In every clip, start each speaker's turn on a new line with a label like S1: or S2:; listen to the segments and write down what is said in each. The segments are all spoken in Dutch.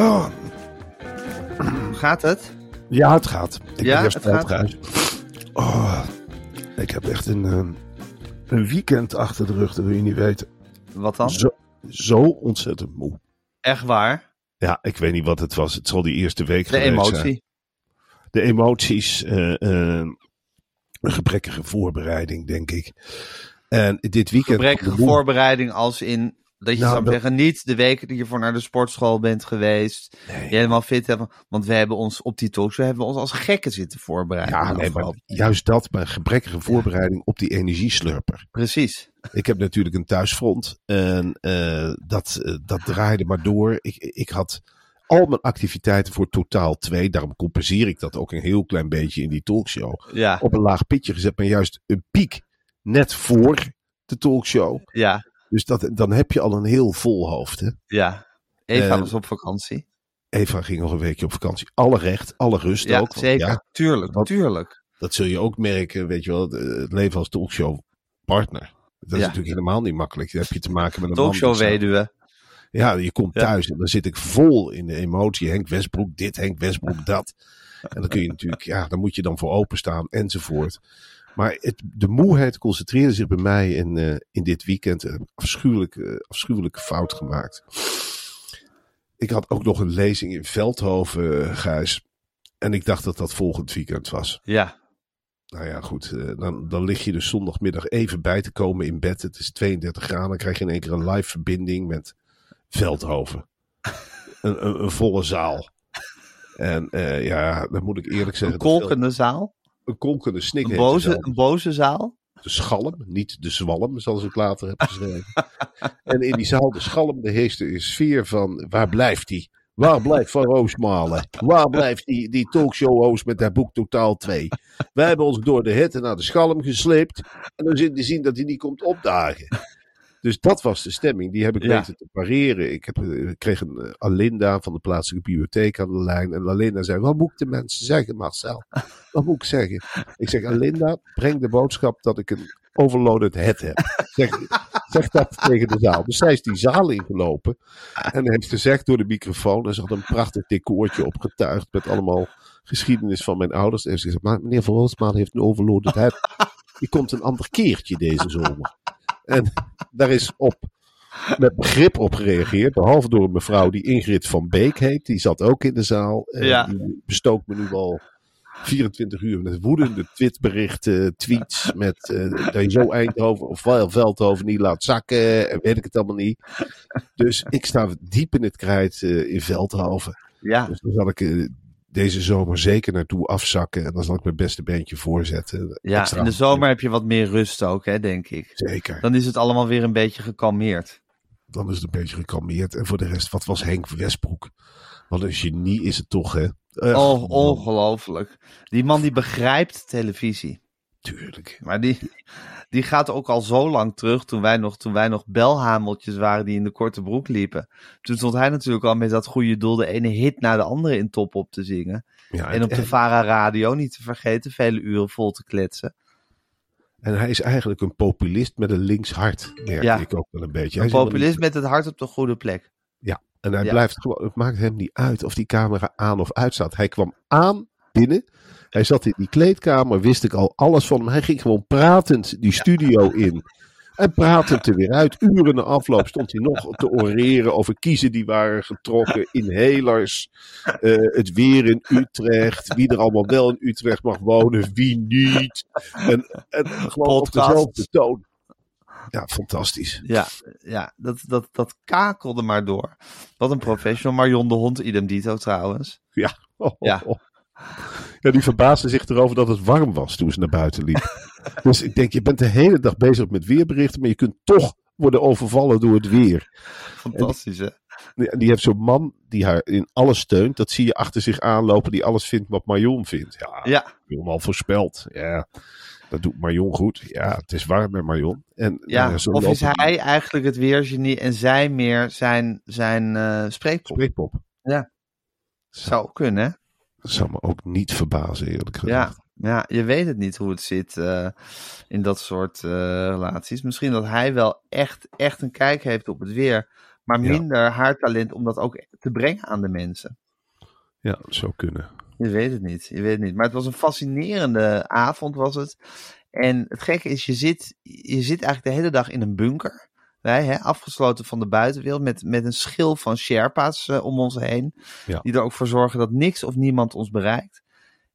S1: Oh,
S2: Gaat het?
S1: ja, het gaat. Ik
S2: Ja,
S1: ben
S2: het gaat.
S1: Oh, ik heb echt een, ehm, een weekend achter de rug, dat wil je niet weten.
S2: Wat dan?
S1: Zo, zo ontzettend moe.
S2: Echt waar?
S1: Ja, ik weet niet wat het was. Het zal die eerste week
S2: De
S1: geweest zijn.
S2: emotie.
S1: De emoties, eh, eh, een gebrekkige voorbereiding, denk ik. En dit weekend...
S2: Gebrekkige voorbereiding als in dat je
S1: Nou,
S2: zou
S1: dat-
S2: zeggen, niet de weken die je voor naar de sportschool bent geweest.
S1: Nee.
S2: Je helemaal fit hebben. Want we hebben ons op die talkshow hebben we ons als gekken zitten voorbereiden.
S1: Ja, nee, maar juist dat, maar gebrekkige voorbereiding op die energieslurper.
S2: Precies.
S1: Ik heb natuurlijk een thuisfront en eh, dat, eh, dat draaide maar door. Ik, ik had al mijn activiteiten voor totaal twee. Daarom compenseer ik dat ook een heel klein beetje in die talkshow.
S2: Ja,
S1: Op een laag pitje gezet, maar juist een piek net voor de talkshow.
S2: ja,
S1: Dus dat, dan heb je al een heel vol hoofd. Hè?
S2: ja. Eva
S1: Eh,
S2: was op vakantie.
S1: Eva ging nog een weekje op vakantie. Alle recht, alle rust
S2: Ja,
S1: ook. want
S2: zeker.
S1: ja,
S2: tuurlijk, tuurlijk.
S1: dat zul je ook merken, weet je wel, het leven als talkshow partner. Dat is natuurlijk helemaal niet makkelijk. Dan heb je te maken met een
S2: Talkshow weduwe.
S1: Ja, je komt thuis en dan zit ik vol in de emotie. Henk Westbroek dit, Henk Westbroek dat. En dan kun je natuurlijk, ja, dan moet je dan voor openstaan enzovoort. Maar het, de moeheid concentreerde zich bij mij in, eh, in dit weekend. Een afschuwelijke, afschuwelijke fout gemaakt. Ik had ook nog een lezing in Veldhoven, eh, Gijs. En ik dacht dat dat volgend weekend was.
S2: Ja,
S1: Nou ja, goed. eh, dan, dan lig je dus zondagmiddag even bij te komen in bed. Het is 32 graden. Dan krijg je in één keer een live verbinding met Veldhoven. een, een, een volle zaal. En eh, ja, dan moet ik eerlijk zeggen.
S2: een kolkende zaal.
S1: Een kolkende snik.
S2: Een boze, een boze zaal.
S1: De schalm, niet de zwalm, zoals ik later heb geschreven. en in die zaal, de schalm, de heerste een sfeer van waar blijft die? Waar blijft Van Roosmalen? Waar blijft die, die talkshow-host met haar boek Totaal 2? Wij hebben ons door de hitte naar de schalm gesleept. En dan zit te zien dat hij niet komt opdagen. Dus dat was de stemming. Die heb ik
S2: Ja.
S1: weten te pareren. Ik, heb, eh, ik kreeg een eh, Alinda van de plaatselijke bibliotheek aan de lijn. En Alinda zei, wat moet ik de mensen zeggen Marcel? Wat moet ik zeggen? Ik zeg, Alinda, breng de boodschap dat ik een overloaded head heb. Zeg, zeg dat tegen de zaal. Dus zij is die zaal ingelopen. En heeft gezegd door de microfoon. En ze had een prachtig decoortje opgetuigd. Met allemaal geschiedenis van mijn ouders. En ze gezegd, maar meneer Van Roosmaal heeft een overloaded head. Die komt een ander keertje deze zomer. En daar is op met begrip op gereageerd. Behalve door een mevrouw die Ingrid van Beek heet. Die zat ook in de zaal. En
S2: Ja.
S1: Die bestookt me nu al 24 uur met woedende twitberichten, tweets. Met eh, dat je zo Eindhoven of Veldhoven niet laat zakken. En weet ik het allemaal niet. Dus ik sta diep in het krijt eh, in Veldhoven.
S2: Ja,
S1: Dus dan zal ik eh, deze zomer zeker naartoe afzakken. En dan zal ik mijn beste beentje voorzetten.
S2: ja.
S1: Extra
S2: in de zomer heb je wat meer rust ook, hè, denk ik.
S1: Zeker.
S2: Dan is het allemaal weer een beetje gekalmeerd.
S1: Dan is het een beetje gekalmeerd. En voor de rest, wat was Henk Westbroek? Wat een genie is het toch, hè?
S2: Oh, ongelooflijk. Die man die begrijpt televisie.
S1: Tuurlijk.
S2: Maar die, die gaat ook al zo lang terug toen wij, nog, toen wij nog belhameltjes waren die in de korte broek liepen. Toen stond hij natuurlijk al met dat goede doel de ene hit na de andere in top op te zingen.
S1: Ja,
S2: En op de Vara Radio, niet te vergeten, vele uren vol te kletsen.
S1: en hij is eigenlijk een populist met een links hart, merk
S2: Ja.
S1: ik ook wel een beetje.
S2: Een
S1: Hij
S2: populist met het hart op de goede plek.
S1: Ja, en hij
S2: Ja.
S1: blijft gewoon, het maakt hem niet uit of die camera aan of uit staat. Hij kwam aan binnen. Hij zat in die kleedkamer, wist ik al alles van hem. Hij ging gewoon pratend die studio in. En pratend er weer uit. Uren na afloop stond hij nog te oreren over kiezen die waren getrokken. Inhalers. eh, het weer in Utrecht. Wie er allemaal wel in Utrecht mag wonen. Wie niet. En, en gewoon op
S2: Podcast.
S1: dezelfde toon. Ja, fantastisch.
S2: Ja, ja dat, dat, dat kakelde maar door. Wat een professional. Marion de Hond, idem dito trouwens.
S1: Oh,
S2: Ja.
S1: oh. Ja, die verbaasde zich erover dat het warm was toen ze naar buiten liep. dus ik denk, je bent de hele dag bezig met weerberichten, maar je kunt toch worden overvallen door het weer.
S2: Fantastisch, hè?
S1: Die, die heeft zo'n man die haar in alles steunt. Dat zie je achter zich aanlopen, die alles vindt wat Marion vindt. Ja,
S2: Ja,
S1: al voorspeld. Ja, dat doet Marion goed. Ja, het is warm met Marion. En,
S2: ja. of is
S1: lopen
S2: hij eigenlijk het weergenie en zij meer zijn, zijn eh spreekpop?
S1: Spreekpop.
S2: Ja. Zou kunnen, hè?
S1: Dat zou me ook niet verbazen, eerlijk gezegd.
S2: Ja, ja, je weet het niet hoe het zit eh, in dat soort eh, relaties. Misschien dat hij wel echt, echt een kijk heeft op het weer, maar
S1: Ja.
S2: minder haar talent om dat ook te brengen aan de mensen.
S1: Ja, zou kunnen.
S2: Je weet het niet, je weet het niet. Maar het was een fascinerende avond, was het. En het gekke is, je zit, je zit eigenlijk de hele dag in een bunker. Wij, hè, afgesloten van de buitenwereld, met, met een schil van Sherpa's eh, om ons heen.
S1: Ja.
S2: Die er ook voor zorgen dat niks of niemand ons bereikt.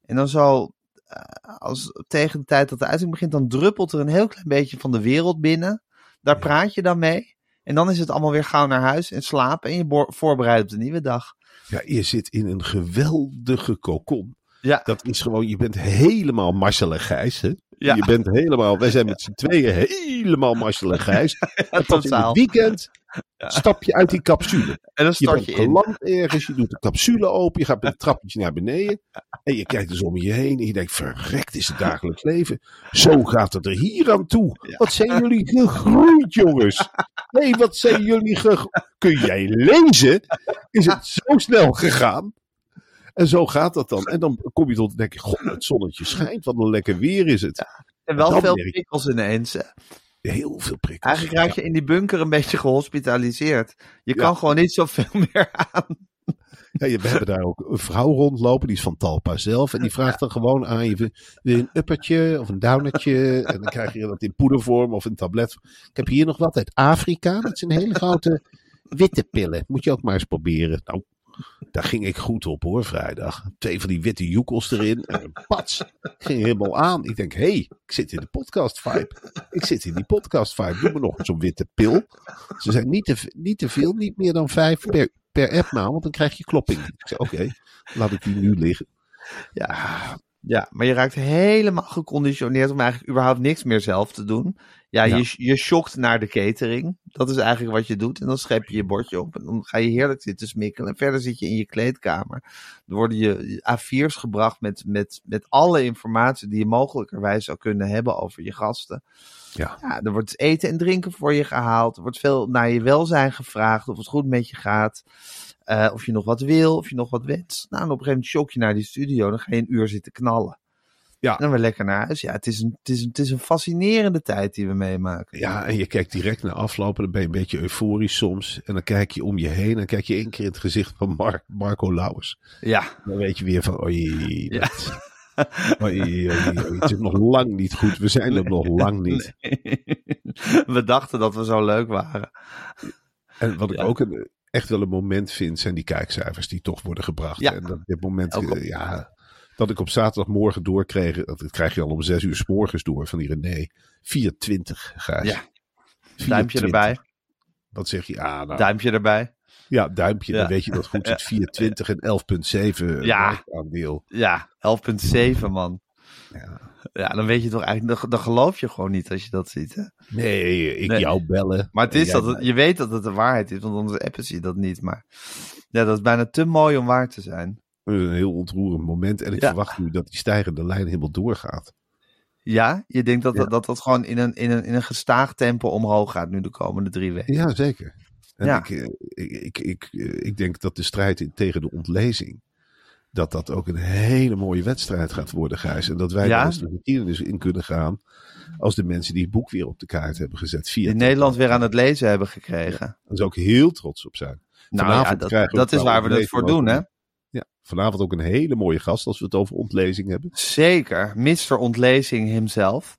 S2: En dan zo, eh, als, tegen de tijd dat de uitzending begint, dan druppelt er een heel klein beetje van de wereld binnen. Daar praat je dan mee. En dan is het allemaal weer gauw naar huis en slapen en je voorbereidt op de nieuwe dag.
S1: Ja, je zit in een geweldige kokon.
S2: Ja,
S1: Dat is gewoon, je bent helemaal Marcel en Gijs. Hè?
S2: Ja.
S1: Je bent helemaal, wij zijn met z'n tweeën helemaal Marcel en Gijs. En pas in het weekend stap je uit die capsule.
S2: En dan
S1: Je bent
S2: je in.
S1: geland ergens, je doet de capsule open, je gaat met een trappetje naar beneden. En je kijkt dus om je heen en je denkt, verrekt is het dagelijks leven. Zo gaat het er hier aan toe. Wat zijn jullie gegroeid, jongens. Nee, wat zijn jullie gegroeid. Kun jij lezen? Is het zo snel gegaan? En zo gaat dat dan. En dan kom je tot te denken, god, het zonnetje schijnt, wat een lekker weer is het.
S2: En wel veel
S1: je-
S2: prikkels ineens. hè.
S1: Heel veel prikkels.
S2: Eigenlijk raak je in die bunker een beetje gehospitaliseerd. Je
S1: Ja.
S2: kan gewoon niet zoveel meer aan.
S1: Ja, je- we hebben daar ook een vrouw rondlopen, die is van Talpa zelf. En die vraagt dan gewoon aan je, wil je een uppertje of een downertje? En dan krijg je dat in poedervorm of in tablet. Ik heb hier nog wat uit Afrika. Dat zijn hele grote witte pillen. Moet je ook maar eens proberen. Nou, daar ging ik goed op hoor, vrijdag. Twee van die witte joekels erin. En pats. Ging helemaal aan. Ik denk, hé, hey, ik zit in de podcast vibe. Ik zit in die podcast vibe. Doe me nog zo'n witte pil. Ze zijn niet te, niet te veel, niet meer dan vijf per, per app want dan krijg je klopping. Ik zei, oké, laat ik die nu liggen.
S2: Ja. Ja, maar je raakt helemaal geconditioneerd om eigenlijk überhaupt niks meer zelf te doen. Ja,
S1: Ja.
S2: Je, je shockt naar de catering. Dat is eigenlijk wat je doet. En dan schep je je bordje op. En dan ga je heerlijk zitten smikkelen. En verder zit je in je kleedkamer. Er worden je A4's gebracht met, met, met alle informatie die je mogelijkerwijs zou kunnen hebben over je gasten.
S1: Ja.
S2: Ja, er wordt eten en drinken voor je gehaald. Er wordt veel naar je welzijn gevraagd. Of het goed met je gaat. Eh, of je nog wat wil. Of je nog wat wenst. Nou, en op een gegeven moment shock je naar die studio. Dan ga je een uur zitten knallen.
S1: Ja.
S2: En dan weer lekker naar huis. Ja, het is, een, het, is een, het is een fascinerende tijd die we meemaken.
S1: Ja, en je kijkt direct naar aflopen, dan ben je een beetje euforisch soms. En dan kijk je om je heen en dan kijk je één keer in het gezicht van Mar Marco Lauwers.
S2: Ja,
S1: Dan weet je weer van, oei, dat, oei, oei, oei, het is nog lang niet goed. We zijn er nog lang niet.
S2: we dachten dat we zo leuk waren.
S1: En wat ik
S2: Ja.
S1: ook een, echt wel een moment vind, zijn die kijkcijfers die toch worden gebracht.
S2: Ja.
S1: En dat dit moment,
S2: op-
S1: eh, ja, dat ik op zaterdagmorgen doorkreeg, dat krijg je al om zes uur s morgens door van die René. 420, Gijs.
S2: Ja. Duimpje
S1: 420.
S2: erbij.
S1: Wat zeg je? Ah, nou,
S2: Duimpje erbij.
S1: ja, duimpje.
S2: Ja.
S1: Dan weet je dat goed zit. 420 en 11,7
S2: Ja.
S1: aandeel.
S2: Ja, 11,7 man.
S1: Ja.
S2: Ja, dan weet je toch eigenlijk, dan, dan geloof je gewoon niet als je dat ziet. Hè?
S1: Nee, ik
S2: Nee.
S1: jou bellen.
S2: Maar het is dat het, je weet dat het de waarheid is, want anders appen je dat niet. Maar Ja, dat is bijna te mooi om waar te zijn.
S1: Een heel ontroerend moment. En ik
S2: Ja.
S1: verwacht nu dat die stijgende lijn helemaal doorgaat.
S2: Ja, je denkt dat
S1: Ja.
S2: dat, dat, dat gewoon in een, in, een, in een gestaag tempo omhoog gaat nu de komende drie weken.
S1: Ja, zeker. En
S2: Ja.
S1: Ik, eh, ik, ik, ik, eh, ik denk dat de strijd tegen de ontlezing, dat dat ook een hele mooie wedstrijd gaat worden, Gijs. En dat wij
S2: Ja?
S1: daar eens de geschiedenis in kunnen gaan als de mensen die het boek weer op de kaart hebben gezet. Via
S2: In Nederland weer aan het lezen hebben gekregen.
S1: Daar zou ik heel trots op zijn.
S2: Nou ja, dat, dat is waar we het voor doen, hè?
S1: Ja, vanavond ook een hele mooie gast als we het over ontlezing hebben.
S2: Zeker. Mr. Ontlezing himself.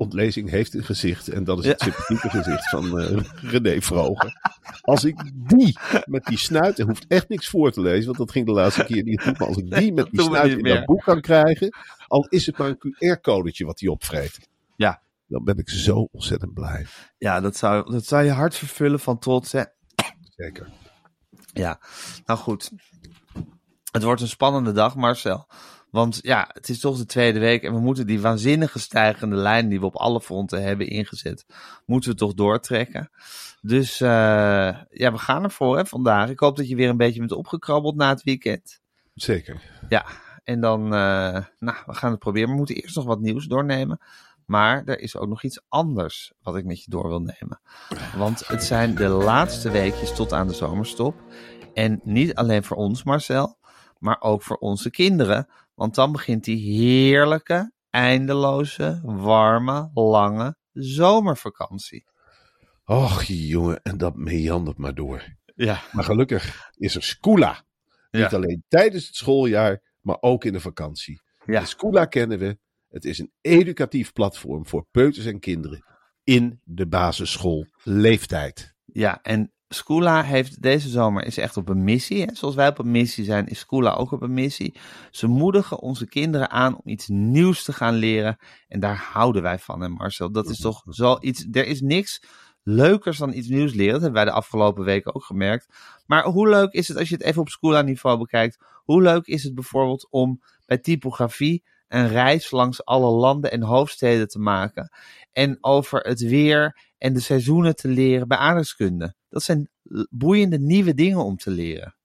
S1: Ontlezing heeft een gezicht en dat is
S2: Ja.
S1: het sympathieke gezicht van eh, René Vroger. Als ik die met die snuit, er hoeft echt niks voor te lezen, want dat ging de laatste keer niet goed, maar als ik die met die snuit in dat boek kan krijgen, al is het maar een QR-codetje wat hij opvreet.
S2: Ja.
S1: Dan ben ik zo ontzettend blij.
S2: Ja, dat zou, dat zou je hart vervullen van trots, hè?
S1: Zeker.
S2: Ja, nou goed. Het wordt een spannende dag, Marcel. Want ja, het is toch de tweede week en we moeten die waanzinnige stijgende lijn die we op alle fronten hebben ingezet, moeten we toch doortrekken. Dus eh, ja, we gaan ervoor hè, vandaag. Ik hoop dat je weer een beetje bent opgekrabbeld na het weekend.
S1: Zeker.
S2: Ja, en dan, eh, nou, we gaan het proberen. We moeten eerst nog wat nieuws doornemen. Maar er is ook nog iets anders wat ik met je door wil nemen. Want het zijn de laatste weekjes tot aan de zomerstop. En niet alleen voor ons, Marcel, maar ook voor onze kinderen. Want dan begint die heerlijke, eindeloze, warme, lange zomervakantie.
S1: Och jongen, en dat meandert maar door.
S2: Ja,
S1: Maar gelukkig is er Scula.
S2: Ja.
S1: Niet alleen tijdens het schooljaar, maar ook in de vakantie.
S2: Ja.
S1: En Scula kennen we. Het is een educatief platform voor peuters en kinderen in de basisschoolleeftijd.
S2: Ja, en Scula heeft deze zomer is echt op een missie. Hè? Zoals wij op een missie zijn, is Scula ook op een missie. Ze moedigen onze kinderen aan om iets nieuws te gaan leren. En daar houden wij van, hè Marcel. Dat is toch zoiets. Er is niks leukers dan iets nieuws leren. Dat hebben wij de afgelopen weken ook gemerkt. Maar hoe leuk is het als je het even op Scula niveau bekijkt? Hoe leuk is het bijvoorbeeld om bij typografie een reis langs alle landen en hoofdsteden te maken? En over het weer en de seizoenen te leren bij aardrijkskunde. Dat zijn boeiende nieuwe dingen om te leren.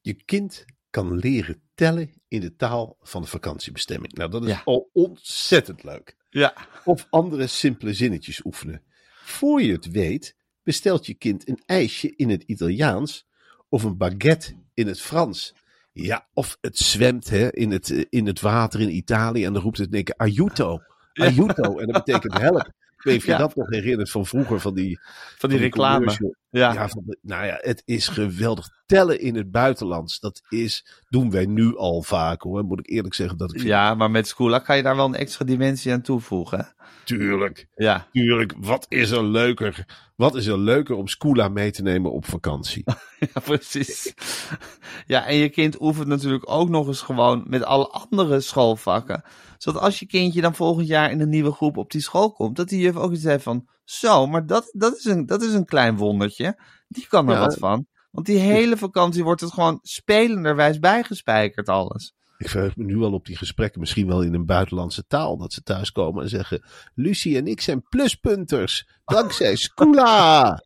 S1: Je kind kan leren tellen in de taal van de vakantiebestemming. Nou, dat is
S2: Ja.
S1: al ontzettend leuk.
S2: Ja.
S1: Of andere simpele zinnetjes oefenen. Voor je het weet, bestelt je kind een ijsje in het Italiaans of een baguette in het Frans. Ja, of het zwemt hè, in, het, eh, in het water in Italië en dan roept het keer aiuto. Aiuto. En dat betekent help. Ik weet niet of je
S2: Ja.
S1: dat nog herinnert van vroeger, van die,
S2: Van die reclame.
S1: commercial.
S2: Ja.
S1: Ja, van de- nou ja, het is geweldig. Tellen in het buitenlands, dat is, doen wij nu al vaak hoor. Moet ik eerlijk zeggen dat ik
S2: ja, maar met Scula kan je daar wel een extra dimensie aan toevoegen. hè?
S1: tuurlijk,
S2: Ja.
S1: tuurlijk, wat is er leuker? Wat is er leuker om Scula mee te nemen op vakantie?
S2: ja, precies. Ja, en je kind oefent natuurlijk ook nog eens gewoon met alle andere schoolvakken. Zodat als je kindje dan volgend jaar in een nieuwe groep op die school komt, dat die juf ook iets heeft van, zo, maar dat, dat, is, een, dat is een klein wondertje. Die kan er
S1: Ja.
S2: wat van. Want die hele vakantie wordt het gewoon spelenderwijs bijgespijkerd alles.
S1: Ik verheug me nu al op die gesprekken, misschien wel in een buitenlandse taal. Dat ze thuiskomen en zeggen: Lucie en ik zijn pluspunters. Dankzij Scula.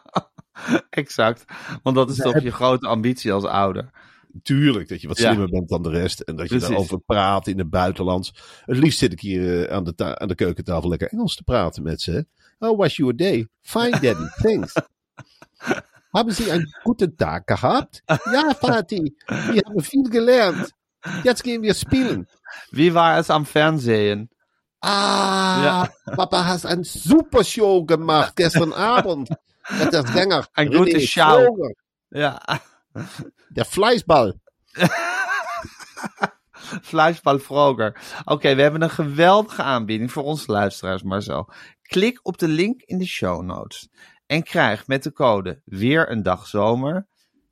S2: Exact. Want dat is toch je grote ambitie als ouder.
S1: Tuurlijk dat je wat
S2: Ja.
S1: slimmer bent dan de rest. En dat je
S2: Precies.
S1: daarover praat in het buitenlands. Het liefst zit ik hier eh, aan, de aan de keukentafel lekker Engels te praten met ze. How was your day? Fine, daddy. Thanks. Haben Sie einen guten Tag gehabt? Ja, Vati. Wir haben viel gelernt. Jetzt gehen wir spielen.
S2: Wie war es am Fernsehen?
S1: Ah,
S2: Ja.
S1: Papa hast eine super Show gemacht gestern Abend. Mit der Sänger.
S2: Ein gute
S1: René
S2: Show. Ja,
S1: Der Fleischball.
S2: Fleischbal Vroger. Oké, we hebben een geweldige aanbieding voor onze luisteraars, Marcel. Klik op de link in de show notes. En krijg met de code weer een dag zomer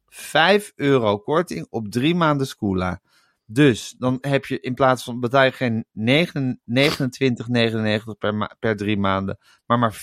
S2: 5 euro korting op drie maanden Scula. Dus dan heb je in plaats van betaal je geen 29,99 per, ma- per drie maanden, maar maar 24,99,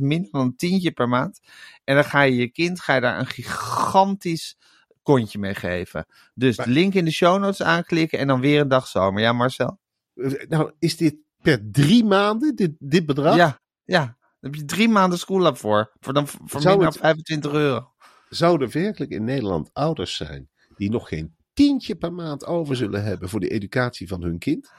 S2: minder dan een tientje per maand. En dan ga je je kind ga je daar een gigantisch kontje mee geven. Dus de link in de show notes aanklikken en dan weer een dag zomer. Ja, Marcel?
S1: Eh, Nou, is dit per drie maanden, dit, dit bedrag?
S2: Ja, ja. Daar heb je drie maanden Scula voor. Voor dan voor
S1: Zou
S2: minder
S1: het-
S2: dan 25 euro.
S1: Zouden werkelijk in Nederland ouders zijn die nog geen tientje per maand over zullen hebben voor de educatie van hun kind?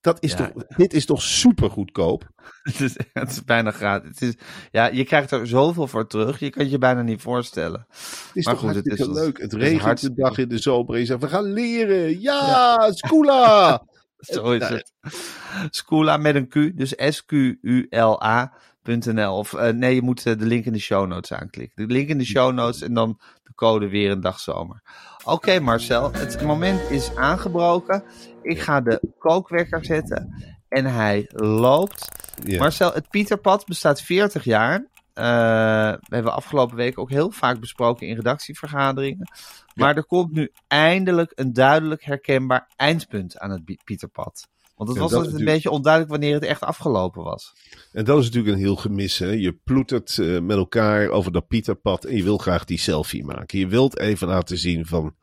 S1: Dat is
S2: Ja.
S1: toch, dit is toch super goedkoop?
S2: Het is, het is bijna gratis. Het is, ja, je krijgt er zoveel voor terug. Je kan het je bijna niet voorstellen.
S1: Het is
S2: Maar
S1: toch
S2: goed, het is-
S1: leuk. Het regent de dag in de zomer en je zegt, we gaan leren. Ja, Skoola!
S2: Zo is het. Skoola met een Q, dus S-Q-U-L-A.nl. Of eh, nee, je moet eh, de link in de show notes aanklikken. De link in de show notes en dan de code weer een dag zomer. Oké Marcel, het moment is aangebroken. Ik ga de kookwekker zetten en hij loopt. Marcel, het Pieterpad bestaat 40 jaar. Eh, we hebben afgelopen week ook heel vaak besproken in redactievergaderingen. Maar er komt nu eindelijk een duidelijk herkenbaar eindpunt aan het Pieterpad. Want het was altijd een
S1: natuurlijk-
S2: beetje onduidelijk wanneer het echt afgelopen was.
S1: En dat is natuurlijk een heel gemis. Hè? Je ploetert eh, met elkaar over dat Pieterpad en je wil graag die selfie maken. Je wilt even laten zien van,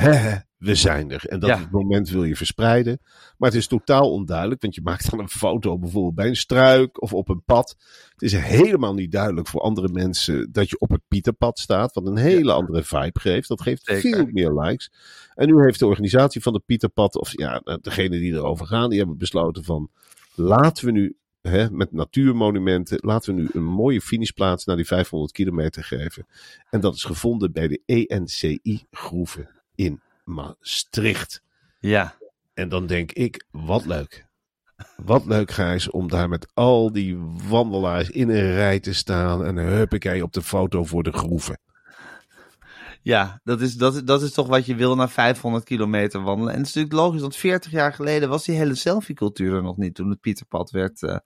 S1: hè, we zijn er. En dat
S2: Ja.
S1: moment wil je verspreiden. Maar het is totaal onduidelijk, want je maakt dan een foto bijvoorbeeld bij een struik of op een pad. Het is helemaal niet duidelijk voor andere mensen dat je op het Pieterpad staat, wat een hele andere vibe geeft. Dat geeft
S2: Zeker.
S1: veel meer likes. En nu heeft de organisatie van het Pieterpad, of ja, degene die erover gaan, die hebben besloten van, laten we nu hè, met natuurmonumenten, laten we nu een mooie finishplaats naar die 500 kilometer geven. En dat is gevonden bij de ENCI-groeven in Maastricht.
S2: Ja,
S1: En dan denk ik, wat leuk. Wat leuk, Gijs, om daar met al die wandelaars in een rij te staan. En huppakee op de foto voor de groeven.
S2: ja dat, is, dat, is- dat is toch wat je wil na 500 kilometer wandelen. En het is natuurlijk logisch, want 40 jaar geleden was die hele selfie-cultuur er nog niet. Toen het Pieterpad werd, eh,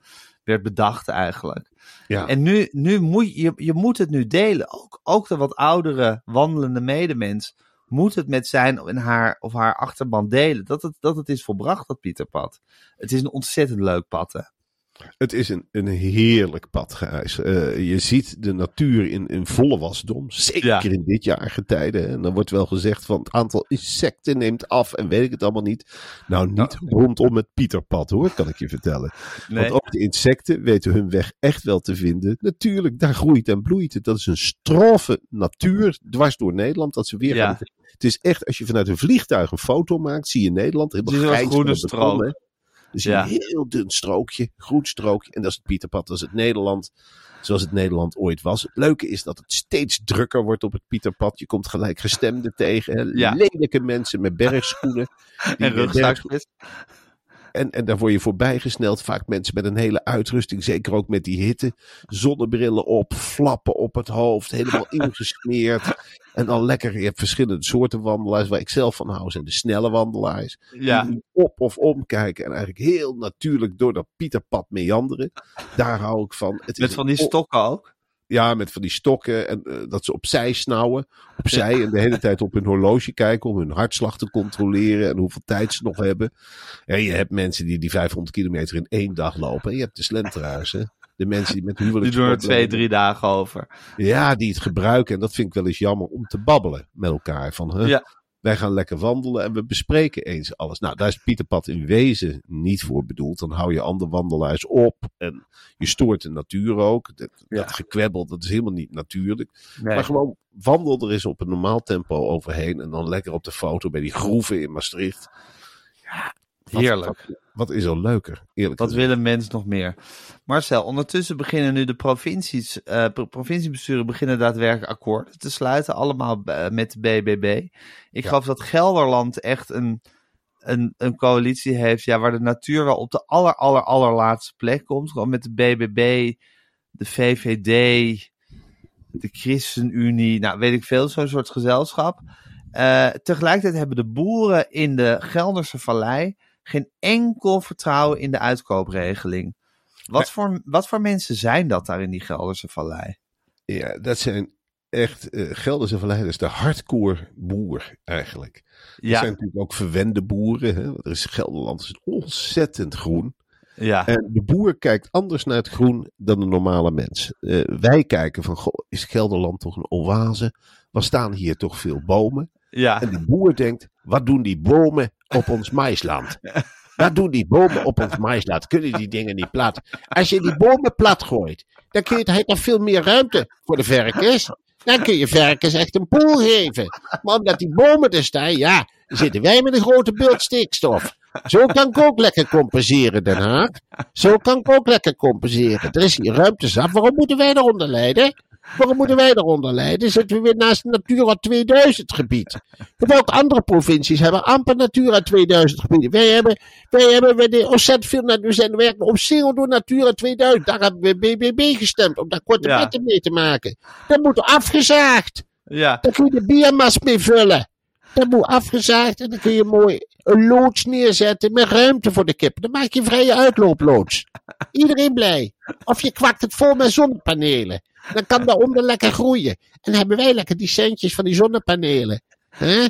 S2: werd bedacht eigenlijk.
S1: Ja,
S2: En nu, nu moet je, je moet het nu delen. Ook, ook de wat oudere wandelende medemens moet het met zijn en haar of haar achterban delen. Dat het, dat het is volbracht, dat Pieterpad. Het is een ontzettend leuk pad, hè?
S1: Het is een, een heerlijk pad, Gijs. Eh, je ziet de natuur in, in volle wasdom. Zeker
S2: Ja.
S1: in dit jaargetijde. En dan wordt wel gezegd van het aantal insecten neemt af en weet ik het allemaal niet. Nou, niet rondom het Pieterpad hoor, kan ik je vertellen. Want ook de insecten weten hun weg echt wel te vinden. Natuurlijk, daar groeit en bloeit het. Dat is een straffe natuur dwars door Nederland. Dat ze weer
S2: Ja.
S1: gaan. Het is echt, als je vanuit een vliegtuig een foto maakt, zie je Nederland.
S2: Het
S1: Helemaal
S2: is een groene
S1: Dus
S2: Ja.
S1: een heel dun strookje, groen strookje. En dat is het Pieterpad, dat is het Nederland. Zoals het Nederland ooit was. Het leuke is dat het steeds drukker wordt op het Pieterpad. Je komt gelijk gestemden tegen.
S2: Ja.
S1: Lelijke mensen met bergschoenen.
S2: en rugzakjes.
S1: En, en daar word je voorbij gesneld. Vaak mensen met een hele uitrusting. Zeker ook met die hitte. Zonnebrillen op, flappen op het hoofd. Helemaal ingesmeerd. En dan lekker. Je hebt verschillende soorten wandelaars. Waar ik zelf van hou zijn de snelle wandelaars.
S2: Ja,
S1: Die op of omkijken. En eigenlijk heel natuurlijk door dat Pieterpad meanderen. Daar hou ik van. Het is
S2: met van die stokken ook.
S1: Ja, met van die stokken. En eh, dat ze opzij snauwen. Opzij en de hele tijd op hun horloge kijken. Om hun hartslag te controleren. En hoeveel tijd ze nog hebben. En je hebt mensen die die 500 kilometer in één dag lopen. En je hebt de slenteraars. Hè? De mensen die met
S2: Die
S1: huwelijk.
S2: doen er twee, drie dagen over.
S1: Ja, die het gebruiken. En dat vind ik wel eens jammer om te babbelen met elkaar. Van, hè,
S2: Ja.
S1: Wij gaan lekker wandelen en we bespreken eens alles. Nou, daar is Pieterpad in wezen niet voor bedoeld. Dan hou je andere wandelaars op. En je stoort de natuur ook. Dat,
S2: Ja.
S1: dat gekwebbel, dat is helemaal niet natuurlijk.
S2: Nee.
S1: Maar gewoon wandel er eens op een normaal tempo overheen. En dan lekker op de foto bij die groeven in Maastricht. Ja,
S2: Heerlijk.
S1: Wat, is er leuker, eerlijk
S2: Wat
S1: gezegd.
S2: wil een mens nog meer? Marcel, ondertussen beginnen nu de provincies, eh, pro- provinciebesturen beginnen daadwerkelijk akkoorden te sluiten. Allemaal eh, met de BBB. Ik
S1: Ja.
S2: geloof dat Gelderland echt een, een, een coalitie heeft ja, waar de natuur wel op de aller, aller, allerlaatste plek komt. Gewoon met de BBB, de VVD, de ChristenUnie, nou weet ik veel, zo'n soort gezelschap. Eh, tegelijkertijd hebben de boeren in de Gelderse Vallei geen enkel vertrouwen in de uitkoopregeling. Wat, voor, wat voor mensen zijn dat daar in die Gelderse Vallei?
S1: Ja, dat zijn echt eh Gelderse verleiders. De hardcore boer eigenlijk. Er
S2: Ja,
S1: zijn natuurlijk ook verwende boeren. Hè? Er is Gelderland is ontzettend groen.
S2: ja,
S1: En de boer kijkt anders naar het groen dan de normale mens. Eh, wij kijken van, goh, is Gelderland toch een oase? Wat staan hier toch veel bomen?
S2: Ja,
S1: En de boer denkt, wat doen die bomen op ons maisland? Wat doen die bomen op ons maisland? Kunnen die dingen niet plat? Als je die bomen plat gooit, dan kun je, je toch veel meer ruimte voor de varkens. Dan kun je varkens echt een poel geven. Maar omdat die bomen er staan, ja, zitten wij met een grote stikstof. Zo kan ik ook lekker compenseren, Den Haag. Zo kan ik ook lekker compenseren. Er is hier ruimte zat. Waarom moeten wij eronder lijden? Waarom moeten wij eronder lijden? Zitten we weer naast Natura 2000 gebied. Welke andere provincies hebben amper Natura 2000 gebieden? Wij hebben, wij hebben wij de ontzettend veel, we zijn werken omsingeld door Natura 2000. Daar hebben we BBB gestemd om daar korte
S2: Ja.
S1: mee te maken. Dat moet afgezaagd.
S2: Ja,
S1: Daar kun je de biermast mee vullen. Dat moet afgezaagd en dan kun je mooi een loods neerzetten met ruimte voor de kippen. Dan maak je vrije uitlooploods. Iedereen blij. Of je kwakt het vol met zonnepanelen. Dan kan daaronder lekker groeien. En dan hebben wij lekker die centjes van die zonnepanelen. hè?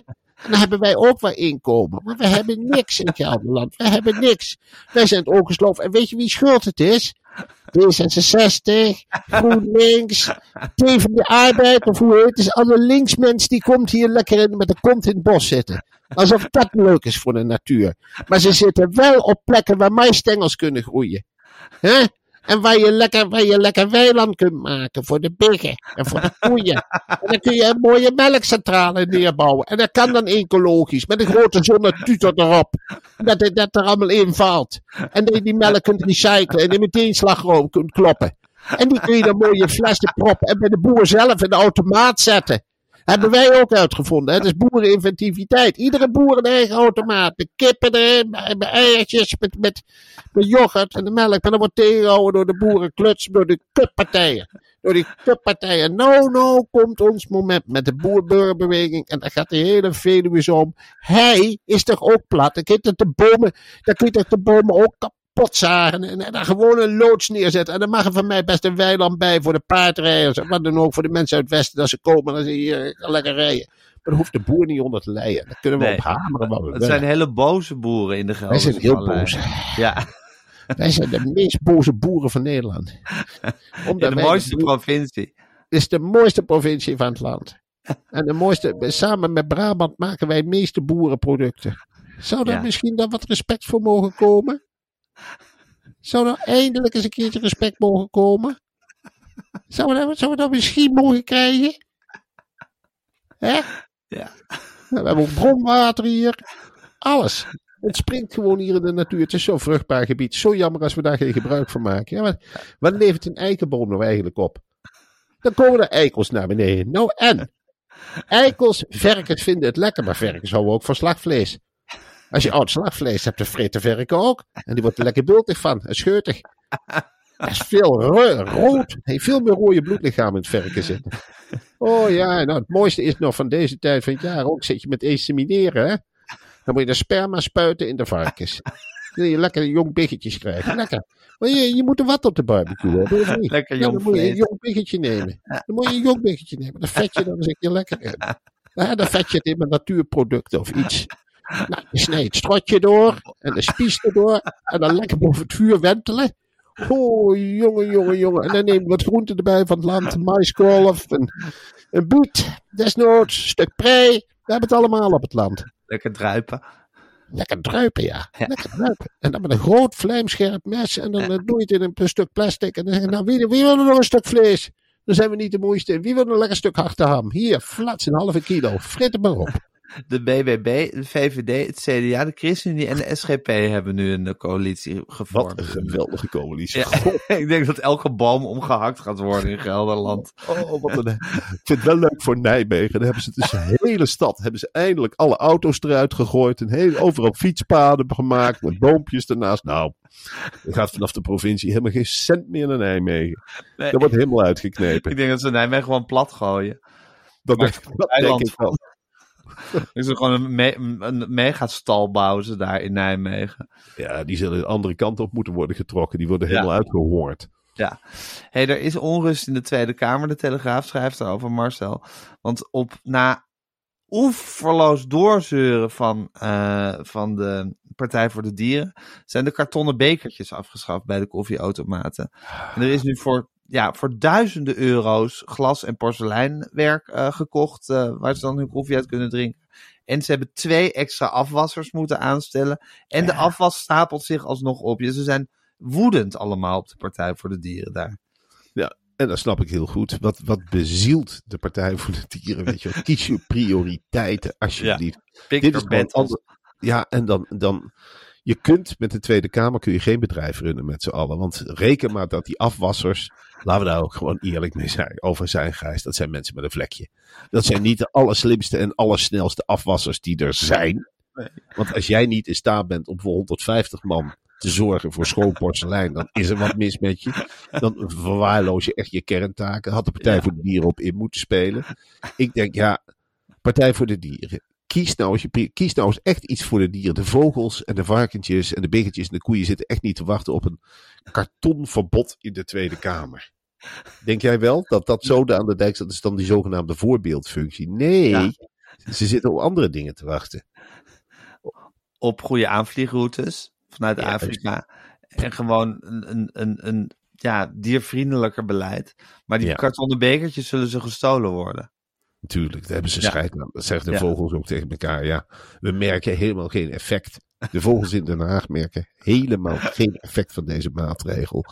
S1: En dan hebben wij ook wat inkomen. Maar we hebben niks in Gelderland. We hebben niks. Wij zijn het ongesloof. En weet je wie schuld het is? D66, GroenLinks, Tegen de Arbeid, of hoe heet het? alle linksmens die komt hier lekker in, met de kont in het bos zitten. Alsof dat leuk is voor de natuur. Maar ze zitten wel op plekken waar maïsstengels kunnen groeien. hè? En waar je, lekker, waar je lekker weiland kunt maken voor de biggen en voor de koeien. En dan kun je een mooie melkcentrale neerbouwen. En dat kan dan ecologisch, met een grote zonnetutor erop. Dat dat er allemaal in valt. En dat je die melk kunt recyclen en die meteen slagroom kunt kloppen. En die kun je dan mooi in flessen proppen en bij de boer zelf in de automaat zetten. Hebben wij ook uitgevonden. Dat is boereninventiviteit. Iedere boer een eigen automaat. Met kippen erin, met met eiertjes, met, met, met yoghurt en de melk. En dan wordt tegengehouden door de boerenkluts, door de kutpartijen. Door die kutpartijen. Nou, nou komt ons moment met de boerburgerbeweging. En daar gaat de hele Veluwe om. Hij is toch ook plat. Dan kun je toch de bomen, dan kun je toch de bomen ook kapot zagen. En, en daar gewoon een loods neerzetten. En dan mag er van mij best een weiland bij voor de paardrijders. En wat dan ook voor de mensen uit het westen. Dat ze komen en ze hier lekker rijden. Maar dan hoeft de boer niet onder te leiden. Dan kunnen we
S2: Nee.
S1: op hameren wat we
S2: het zijn hele boze boeren in de
S1: Wij
S2: Gelderse
S1: zijn heel boos.
S2: Ja,
S1: Wij zijn de meest boze boeren van Nederland. Omdat
S2: de
S1: wij
S2: mooiste provincie.
S1: is de mooiste provincie van het land. En de mooiste, samen met Brabant maken wij de meeste boerenproducten. Zou daar
S2: Ja.
S1: misschien dan wat respect voor mogen komen? Zou er eindelijk eens een keertje respect mogen komen? Zou we dat, zou we dat misschien mogen krijgen? Hè?
S2: Ja.
S1: We hebben ook bronwater hier. Alles. Het springt gewoon hier in de natuur. Het is zo'n vruchtbaar gebied. Zo jammer als we daar geen gebruik van maken. Ja, maar wat levert een eikenboom nou eigenlijk op? Dan komen er eikels naar beneden. Nou en? Eikels, varkens vinden het lekker, maar varkens houden ook van slagvlees. Als je oud slagvlees hebt, dan vreet de ook. En die wordt er lekker bultig van en scheutig. Dat is veel ro- rood. Heeft veel meer rode bloedlichamen in het varken zitten. Oh ja, nou het mooiste is nog van deze tijd van het jaar ook. Zit je met insemineren, hè? Dan moet je de sperma spuiten in de varkens. Dan wil je lekker jong biggetjes krijgen. Lekker. Maar je, je moet er wat op de barbecue hebben?
S2: Lekker
S1: Ja,
S2: jong
S1: dan moet je een jong biggetje nemen. Dan moet je een jong biggetje nemen. Dan vet je dan een keer lekker in. Ja, dan vet je het in met natuurproducten of iets. Nou, je snijdt het strotje door en de spies erdoor. En dan lekker boven het vuur wentelen. Oh, jongen, jongen, jongen. En dan neem je wat groenten erbij van het land. Maiskool of een, een biet. Desnoods, een stuk prei. We hebben het allemaal op het land.
S2: Lekker druipen.
S1: Lekker druipen, ja. Lekker druipen. En dan met een groot vlijmscherp mes. En dan doe je het in een, stuk plastic. En dan zeg je, nou, wie, wie wil er nog een stuk vlees? Dan zijn we niet de moeiste. Wie wil er een lekker stuk achterham? Hier, flats, een halve kilo. Frit het maar op.
S2: De BBB, de VVD, het CDA, de ChristenUnie en de SGP hebben nu een coalitie gevormd.
S1: Wat een geweldige coalitie.
S2: Ja, ik denk dat elke boom omgehakt gaat worden in Gelderland.
S1: Oh, wat een... Ik vind het wel leuk voor Nijmegen. Dan hebben ze dus de hele stad. Hebben ze eindelijk alle auto's eruit gegooid. En heel, overal fietspaden gemaakt. Met boompjes ernaast. Nou, er gaat vanaf de provincie helemaal geen cent meer naar Nijmegen.
S2: Nee,
S1: Dat wordt helemaal uitgeknepen.
S2: ik denk dat ze Nijmegen gewoon plat gooien.
S1: Dat,
S2: Maar
S1: denk, dat denk ik wel.
S2: Er is er gewoon een, me een megastal bouwen ze daar in Nijmegen.
S1: Ja, die zullen de andere kant op moeten worden getrokken. Die worden
S2: Ja.
S1: helemaal uitgehongerd.
S2: hey, er is onrust in de Tweede Kamer. De Telegraaf schrijft erover, Marcel. Want op na oeverloos doorzeuren van, eh, van de Partij voor de Dieren... zijn de kartonnen bekertjes afgeschaft bij de koffieautomaten. En er is nu voor, ja, voor duizenden euro's glas- en porseleinwerk eh, gekocht... eh, waar ze dan hun koffie uit kunnen drinken. En ze hebben twee extra afwassers moeten aanstellen. En de afwas stapelt zich alsnog op. Dus ze zijn woedend allemaal op de Partij voor de Dieren daar.
S1: En dat snap ik heel goed. Wat, wat bezielt de Partij voor de Dieren? Weet je? Kies je prioriteiten, alsjeblieft.
S2: Pick
S1: Dit is Ja, en dan, dan. Je kunt met de Tweede Kamer kun je geen bedrijf runnen met z'n allen. Want reken maar dat die afwassers. Laten we daar ook gewoon eerlijk mee zijn. Over zijn, Gijs. Dat zijn mensen met een vlekje. Dat zijn niet de allerslimste en allersnelste afwassers die er zijn. Want als jij niet in staat bent om voor 150 man te zorgen voor schoon porselein, dan is er wat mis met je. Dan verwaarloos je echt je kerntaken. Had de Partij
S2: Ja.
S1: voor de Dieren op in moeten spelen. Ik denk, ja, Partij voor de Dieren. Kies nou, eens kies nou eens echt iets voor de dieren. De vogels en de varkentjes en de biggetjes en de koeien zitten echt niet te wachten op een kartonverbod in de Tweede Kamer. Denk jij wel dat dat zo aan de dijk staat? Dat is dan die zogenaamde voorbeeldfunctie. Nee,
S2: Ja.
S1: ze zitten op andere dingen te wachten.
S2: op goede aanvliegroutes vanuit
S1: Ja,
S2: Afrika. En gewoon een, een, een, een ja, diervriendelijker beleid. Maar die
S1: Ja.
S2: kartonnen bekertjes zullen ze gestolen worden.
S1: Natuurlijk, daar hebben ze scheid aan. Dat zeggen de vogels ook tegen elkaar. Ja, we merken helemaal geen effect. De vogels in Den Haag merken helemaal geen effect van deze maatregel.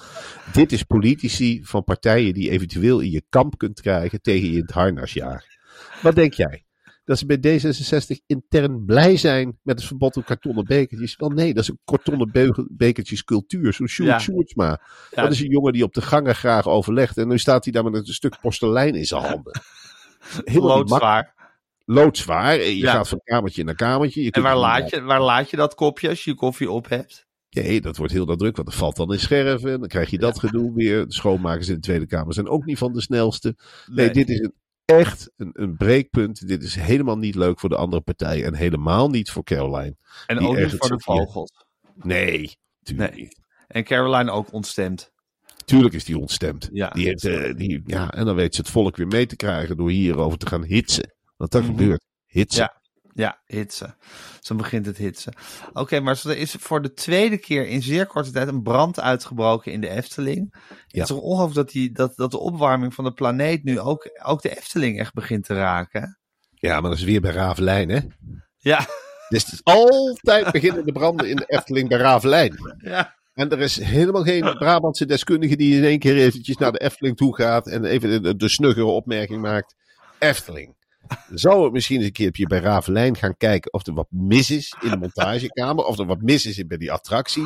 S1: Dit is politici van partijen die eventueel in je kamp kunt krijgen tegen je in het harnasjaar. Wat denk jij? Dat ze bij D66 intern blij zijn met het verbod op kartonnen bekertjes? Wel nee, dat is een kartonnen bekertjes cultuur. Zo'n Sjoerd
S2: Ja.
S1: Sjoerdsma.
S2: Ja,
S1: Dat is een jongen die op de gangen graag overlegt. En nu staat hij daar met een stuk porselein in zijn handen. Helemaal
S2: loodzwaar.
S1: loodzwaar. Je
S2: Ja.
S1: gaat van kamertje naar kamertje. Je
S2: En waar laat, je, waar laat je dat kopje als je je koffie op hebt?
S1: Nee, dat wordt heel nadruk, want dat valt dan in scherven. En dan krijg je dat gedoe weer. De schoonmakers in de Tweede Kamer zijn ook niet van de snelste. Nee, dit is een, echt een, een breekpunt. Dit is helemaal niet leuk voor de andere partijen. En helemaal niet voor Caroline.
S2: En ook niet voor de vogels.
S1: Nee,
S2: Nee.
S1: niet.
S2: En Caroline ook ontstemd.
S1: Tuurlijk is die ontstemd.
S2: Ja.
S1: Die heeft, eh, die, ja, en dan weet ze het volk weer mee te krijgen door hierover te gaan hitsen. Want dat
S2: Mhm.
S1: gebeurt. Hitsen.
S2: Ja. Ja, hitsen. Zo begint het hitsen. Oké, maar er is voor de tweede keer in zeer korte tijd een brand uitgebroken in de Efteling. Het
S1: Ja.
S2: is toch ongelooflijk dat, die, dat, dat de opwarming van de planeet nu ook, ook de Efteling echt begint te raken.
S1: Ja, maar dat is weer bij Ravelijn, hè?
S2: Ja,
S1: Dus het is altijd beginnen de branden in de Efteling bij Ravelijn.
S2: ja.
S1: En er is helemaal geen Brabantse deskundige die in één keer eventjes naar de Efteling toe gaat en even de, de snuggere opmerking maakt. Efteling. Zou het misschien eens een keertje bij Ravelijn gaan kijken of er wat mis is in de montagekamer, of er wat mis is bij die attractie.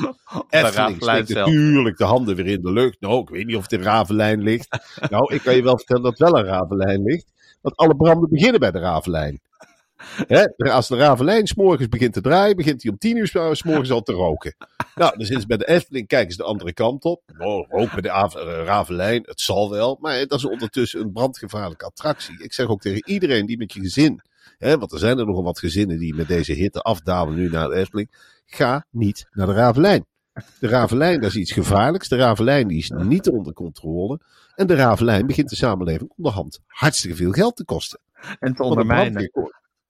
S1: Efteling steekt natuurlijk de handen weer in de lucht. Nou, ik weet niet of het in Ravelijn ligt. Nou, ik kan je wel vertellen dat het wel een Ravelijn ligt. Want alle branden beginnen bij de Ravelijn. Hè, als de Ravelijn s'morgens begint te draaien, begint hij om tien uur s- s'morgens al te roken. Nou, dan zitten ze bij de Efteling, kijken ze de andere kant op. Oh, rook bij de eh, Ravelijn, het zal wel. Maar dat is ondertussen een brandgevaarlijke attractie. Ik zeg ook tegen iedereen die met je gezin, hè, want er zijn er nogal wat gezinnen die met deze hitte afdalen nu naar de Efteling. Ga niet naar de Ravelijn. De Ravelijn, dat is iets gevaarlijks. De Ravelijn die is niet onder controle. En de Ravelijn begint de samenleving onderhand hartstikke veel geld te kosten.
S2: En te ondermijnen.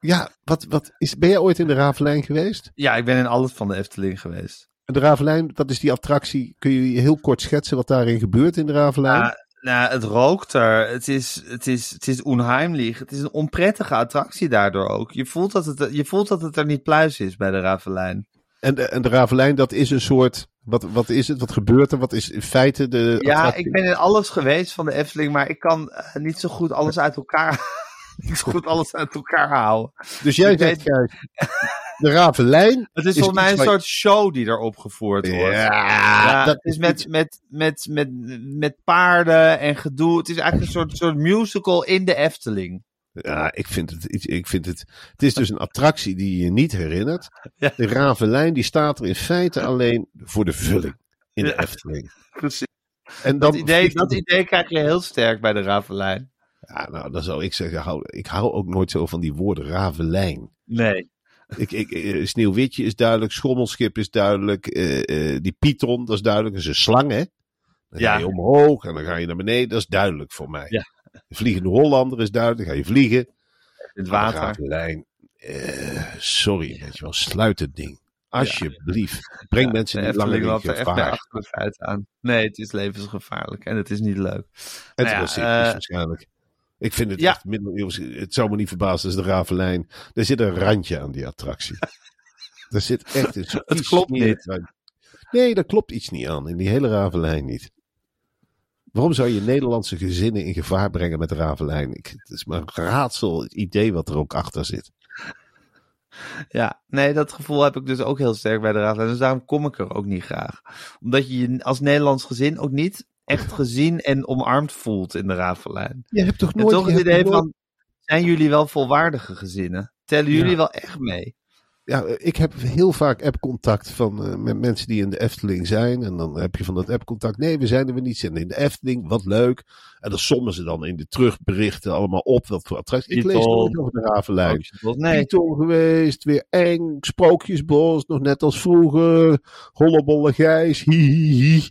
S1: Ja, wat, wat is, ben jij ooit in de Ravelijn geweest?
S2: Ja, ik ben in alles van de Efteling geweest.
S1: De Ravelijn, dat is die attractie. Kun je heel kort schetsen wat daarin gebeurt in de Ravelijn?
S2: Nou, nou, het rookt er. Het is, het, is, het is onheimlich. Het is een onprettige attractie daardoor ook. Je voelt dat het, je voelt dat het er niet pluis is bij de Ravelijn.
S1: En, de, en de Ravelijn, dat is een soort. Wat, wat is het? Wat gebeurt er? Wat is in feite de.
S2: Ja,
S1: attractie?
S2: ik ben in alles geweest van de Efteling, maar ik kan eh, niet zo goed alles uit elkaar, zo goed alles uit elkaar houden.
S1: Dus jij
S2: ik
S1: zegt, kijk, de Ravelijn.
S2: Het is, volgens mij een soort show die er opgevoerd wordt.
S1: Ja, dat
S2: is met, met, met, met, met paarden en gedoe. Het is eigenlijk een soort, soort musical in de Efteling.
S1: Ja, ik vind het. Ik, ik vind het. Het is dus een attractie die je niet herinnert. De Ravelijn die staat er in feite alleen voor de vulling in de. Efteling.
S2: Precies.
S1: En dan
S2: Dat idee, dat idee krijg je heel sterk bij de Ravelijn.
S1: Ja, nou, dan zou ik zeggen, hou, ik hou ook nooit zo van die woorden Ravelijn.
S2: Nee.
S1: Ik, ik, eh, Sneeuwwitje is duidelijk, Schommelschip is duidelijk, eh, eh, die Python, dat is duidelijk, dat is een slang, hè? Dan
S2: Ja.
S1: ga je omhoog en dan ga je naar beneden, dat is duidelijk voor mij.
S2: Ja.
S1: De Vliegende Hollander is duidelijk, dan ga je vliegen.
S2: In het water.
S1: Ravelijn, sorry, weet je wel, sluit het ding. Alsjeblieft. Breng
S2: Ja,
S1: mensen niet langer in
S2: echt
S1: gevaar.
S2: feiten aan. Nee, het is levensgevaarlijk en het is niet leuk.
S1: Het
S2: Nou ja,
S1: was
S2: eh,
S1: waarschijnlijk. Ik vind het
S2: ja.
S1: echt middeleeuws. Het zou me niet verbazen als de Ravelijn. Er zit een randje aan die attractie. er zit echt een
S2: Het klopt niet.
S1: randje. Nee, daar klopt iets niet aan. In die hele Ravelijn niet. Waarom zou je Nederlandse gezinnen in gevaar brengen met Ravelijn? Ik, het is maar een raadsel, het idee wat er ook achter zit.
S2: Ja, nee, dat gevoel heb ik dus ook heel sterk bij de Ravelijn. Dus daarom kom ik er ook niet graag. Omdat je je als Nederlands gezin ook niet echt gezien en omarmd voelt in de Ravelijn.
S1: Je hebt toch
S2: En
S1: nooit...
S2: toch het idee
S1: nooit-
S2: van, zijn jullie wel volwaardige gezinnen? Tellen jullie
S1: Ja.
S2: wel echt mee?
S1: Ja, ik heb heel vaak appcontact van eh, met mensen die in de Efteling zijn. En dan heb je van dat appcontact. Nee, we zijn er weer niet. Zijn in de Efteling, wat leuk. En dan sommen ze dan in de terugberichten allemaal op. Wat voor attracties. Ik lees
S2: Python.
S1: nooit over de Ravelijn.
S2: Nee,
S1: Python geweest, weer eng, Sprookjesbos, nog net als vroeger, Hollebolle Gijs, hi, hi, hi.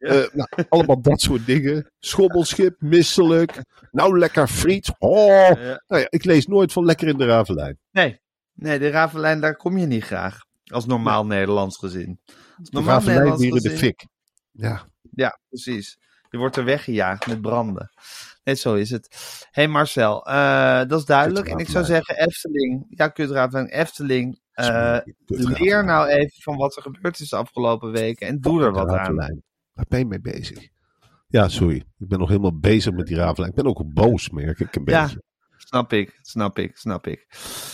S2: Ja.
S1: Eh, nou, allemaal dat soort dingen. Schobbelschip, misselijk, nou lekker friet. Oh.
S2: Ja.
S1: Nou ja, ik lees nooit van lekker in de Ravelijn.
S2: nee. nee, de Ravelijn, daar kom je niet graag. Als normaal Nederlands gezin. Als
S1: De
S2: normaal
S1: Ravelijn
S2: Nederlands
S1: weer in de fik. Ja,
S2: Ja, precies. Je wordt er weggejaagd met branden. Net zo is het. hey Marcel, eh, dat is duidelijk. En ik zou zeggen, Efteling. Ja, kutravelijn, Efteling. eh, leer nou even van wat er gebeurd is de afgelopen weken. En doe er wat aan.
S1: Je mee bezig? Ja, sorry. Ik ben nog helemaal bezig met die Ravelijn. Ik ben ook boos, merk ik een
S2: Ja.
S1: beetje.
S2: Snap ik, snap ik, snap ik.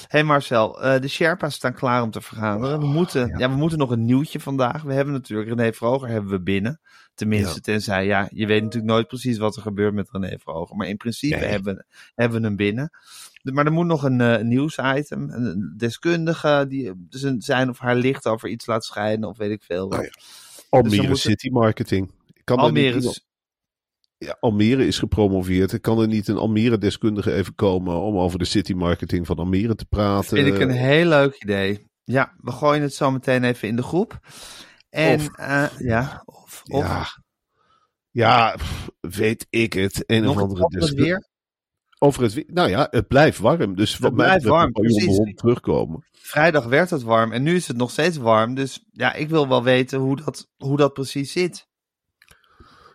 S2: hey Marcel, eh, de Sherpa's staan klaar om te vergaderen. We moeten, ja.
S1: ja.
S2: we moeten nog een nieuwtje vandaag. We hebben natuurlijk René Vroger hebben we binnen. Tenminste,
S1: Ja.
S2: tenzij, ja, je weet natuurlijk nooit precies wat er gebeurt met René Vroger. Maar in principe
S1: Nee.
S2: hebben, hebben we hem binnen. Maar er moet nog een eh, nieuwsitem. Een deskundige die zijn of haar licht over iets laat schijnen of weet ik veel. wat.
S1: Oh ja. Almere
S2: moeten-
S1: City Marketing. Kan er
S2: Almere is
S1: ja, Almere is gepromoveerd. Er kan er niet een Almere-deskundige even komen om over de city marketing van Almere te praten?
S2: Vind ik een heel leuk idee. Ja, we gooien het zo meteen even in de groep. En
S1: Of-
S2: eh, ja, of, of
S1: Ja, ja weet ik het. Een
S2: nog
S1: of andere deskundige. Over het. Nou ja, het blijft warm. Dus wat mij
S2: warm,
S1: onderhand terugkomen.
S2: Vrijdag werd het warm en nu is het nog steeds warm. Dus ja, ik wil wel weten hoe dat, hoe dat precies zit.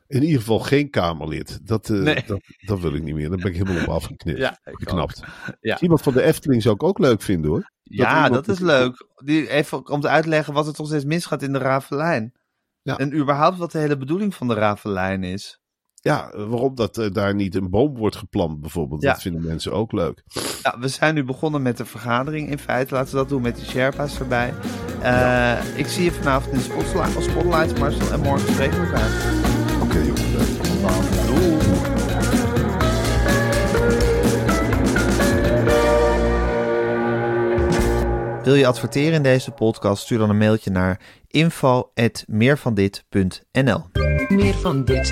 S1: In ieder geval geen Kamerlid. Dat, eh,
S2: Nee.
S1: dat, dat wil ik niet meer. Daar ben ik helemaal op afgeknipt.
S2: Ja,
S1: geknapt.
S2: Ja.
S1: Iemand van de Efteling zou ik ook leuk vinden hoor.
S2: Ja, dat is leuk. Die even om te uitleggen wat er toch steeds misgaat in de Ravelijn.
S1: Ja.
S2: En überhaupt wat de hele bedoeling van de Ravelijn is.
S1: Ja, waarom dat eh, daar niet een boom wordt geplant bijvoorbeeld.
S2: Ja.
S1: Dat vinden mensen ook leuk.
S2: Ja, we zijn nu begonnen met de vergadering in feite. Laten we dat doen met de Sherpa's erbij. Eh, Ik zie je vanavond in de Spotlight, Spotlight Marcel. En morgen spreken we elkaar.
S1: Oké jongen, leuk.
S2: Wil je adverteren in deze podcast? Stuur dan een mailtje naar info.meervandit.nl
S3: Meer van dit.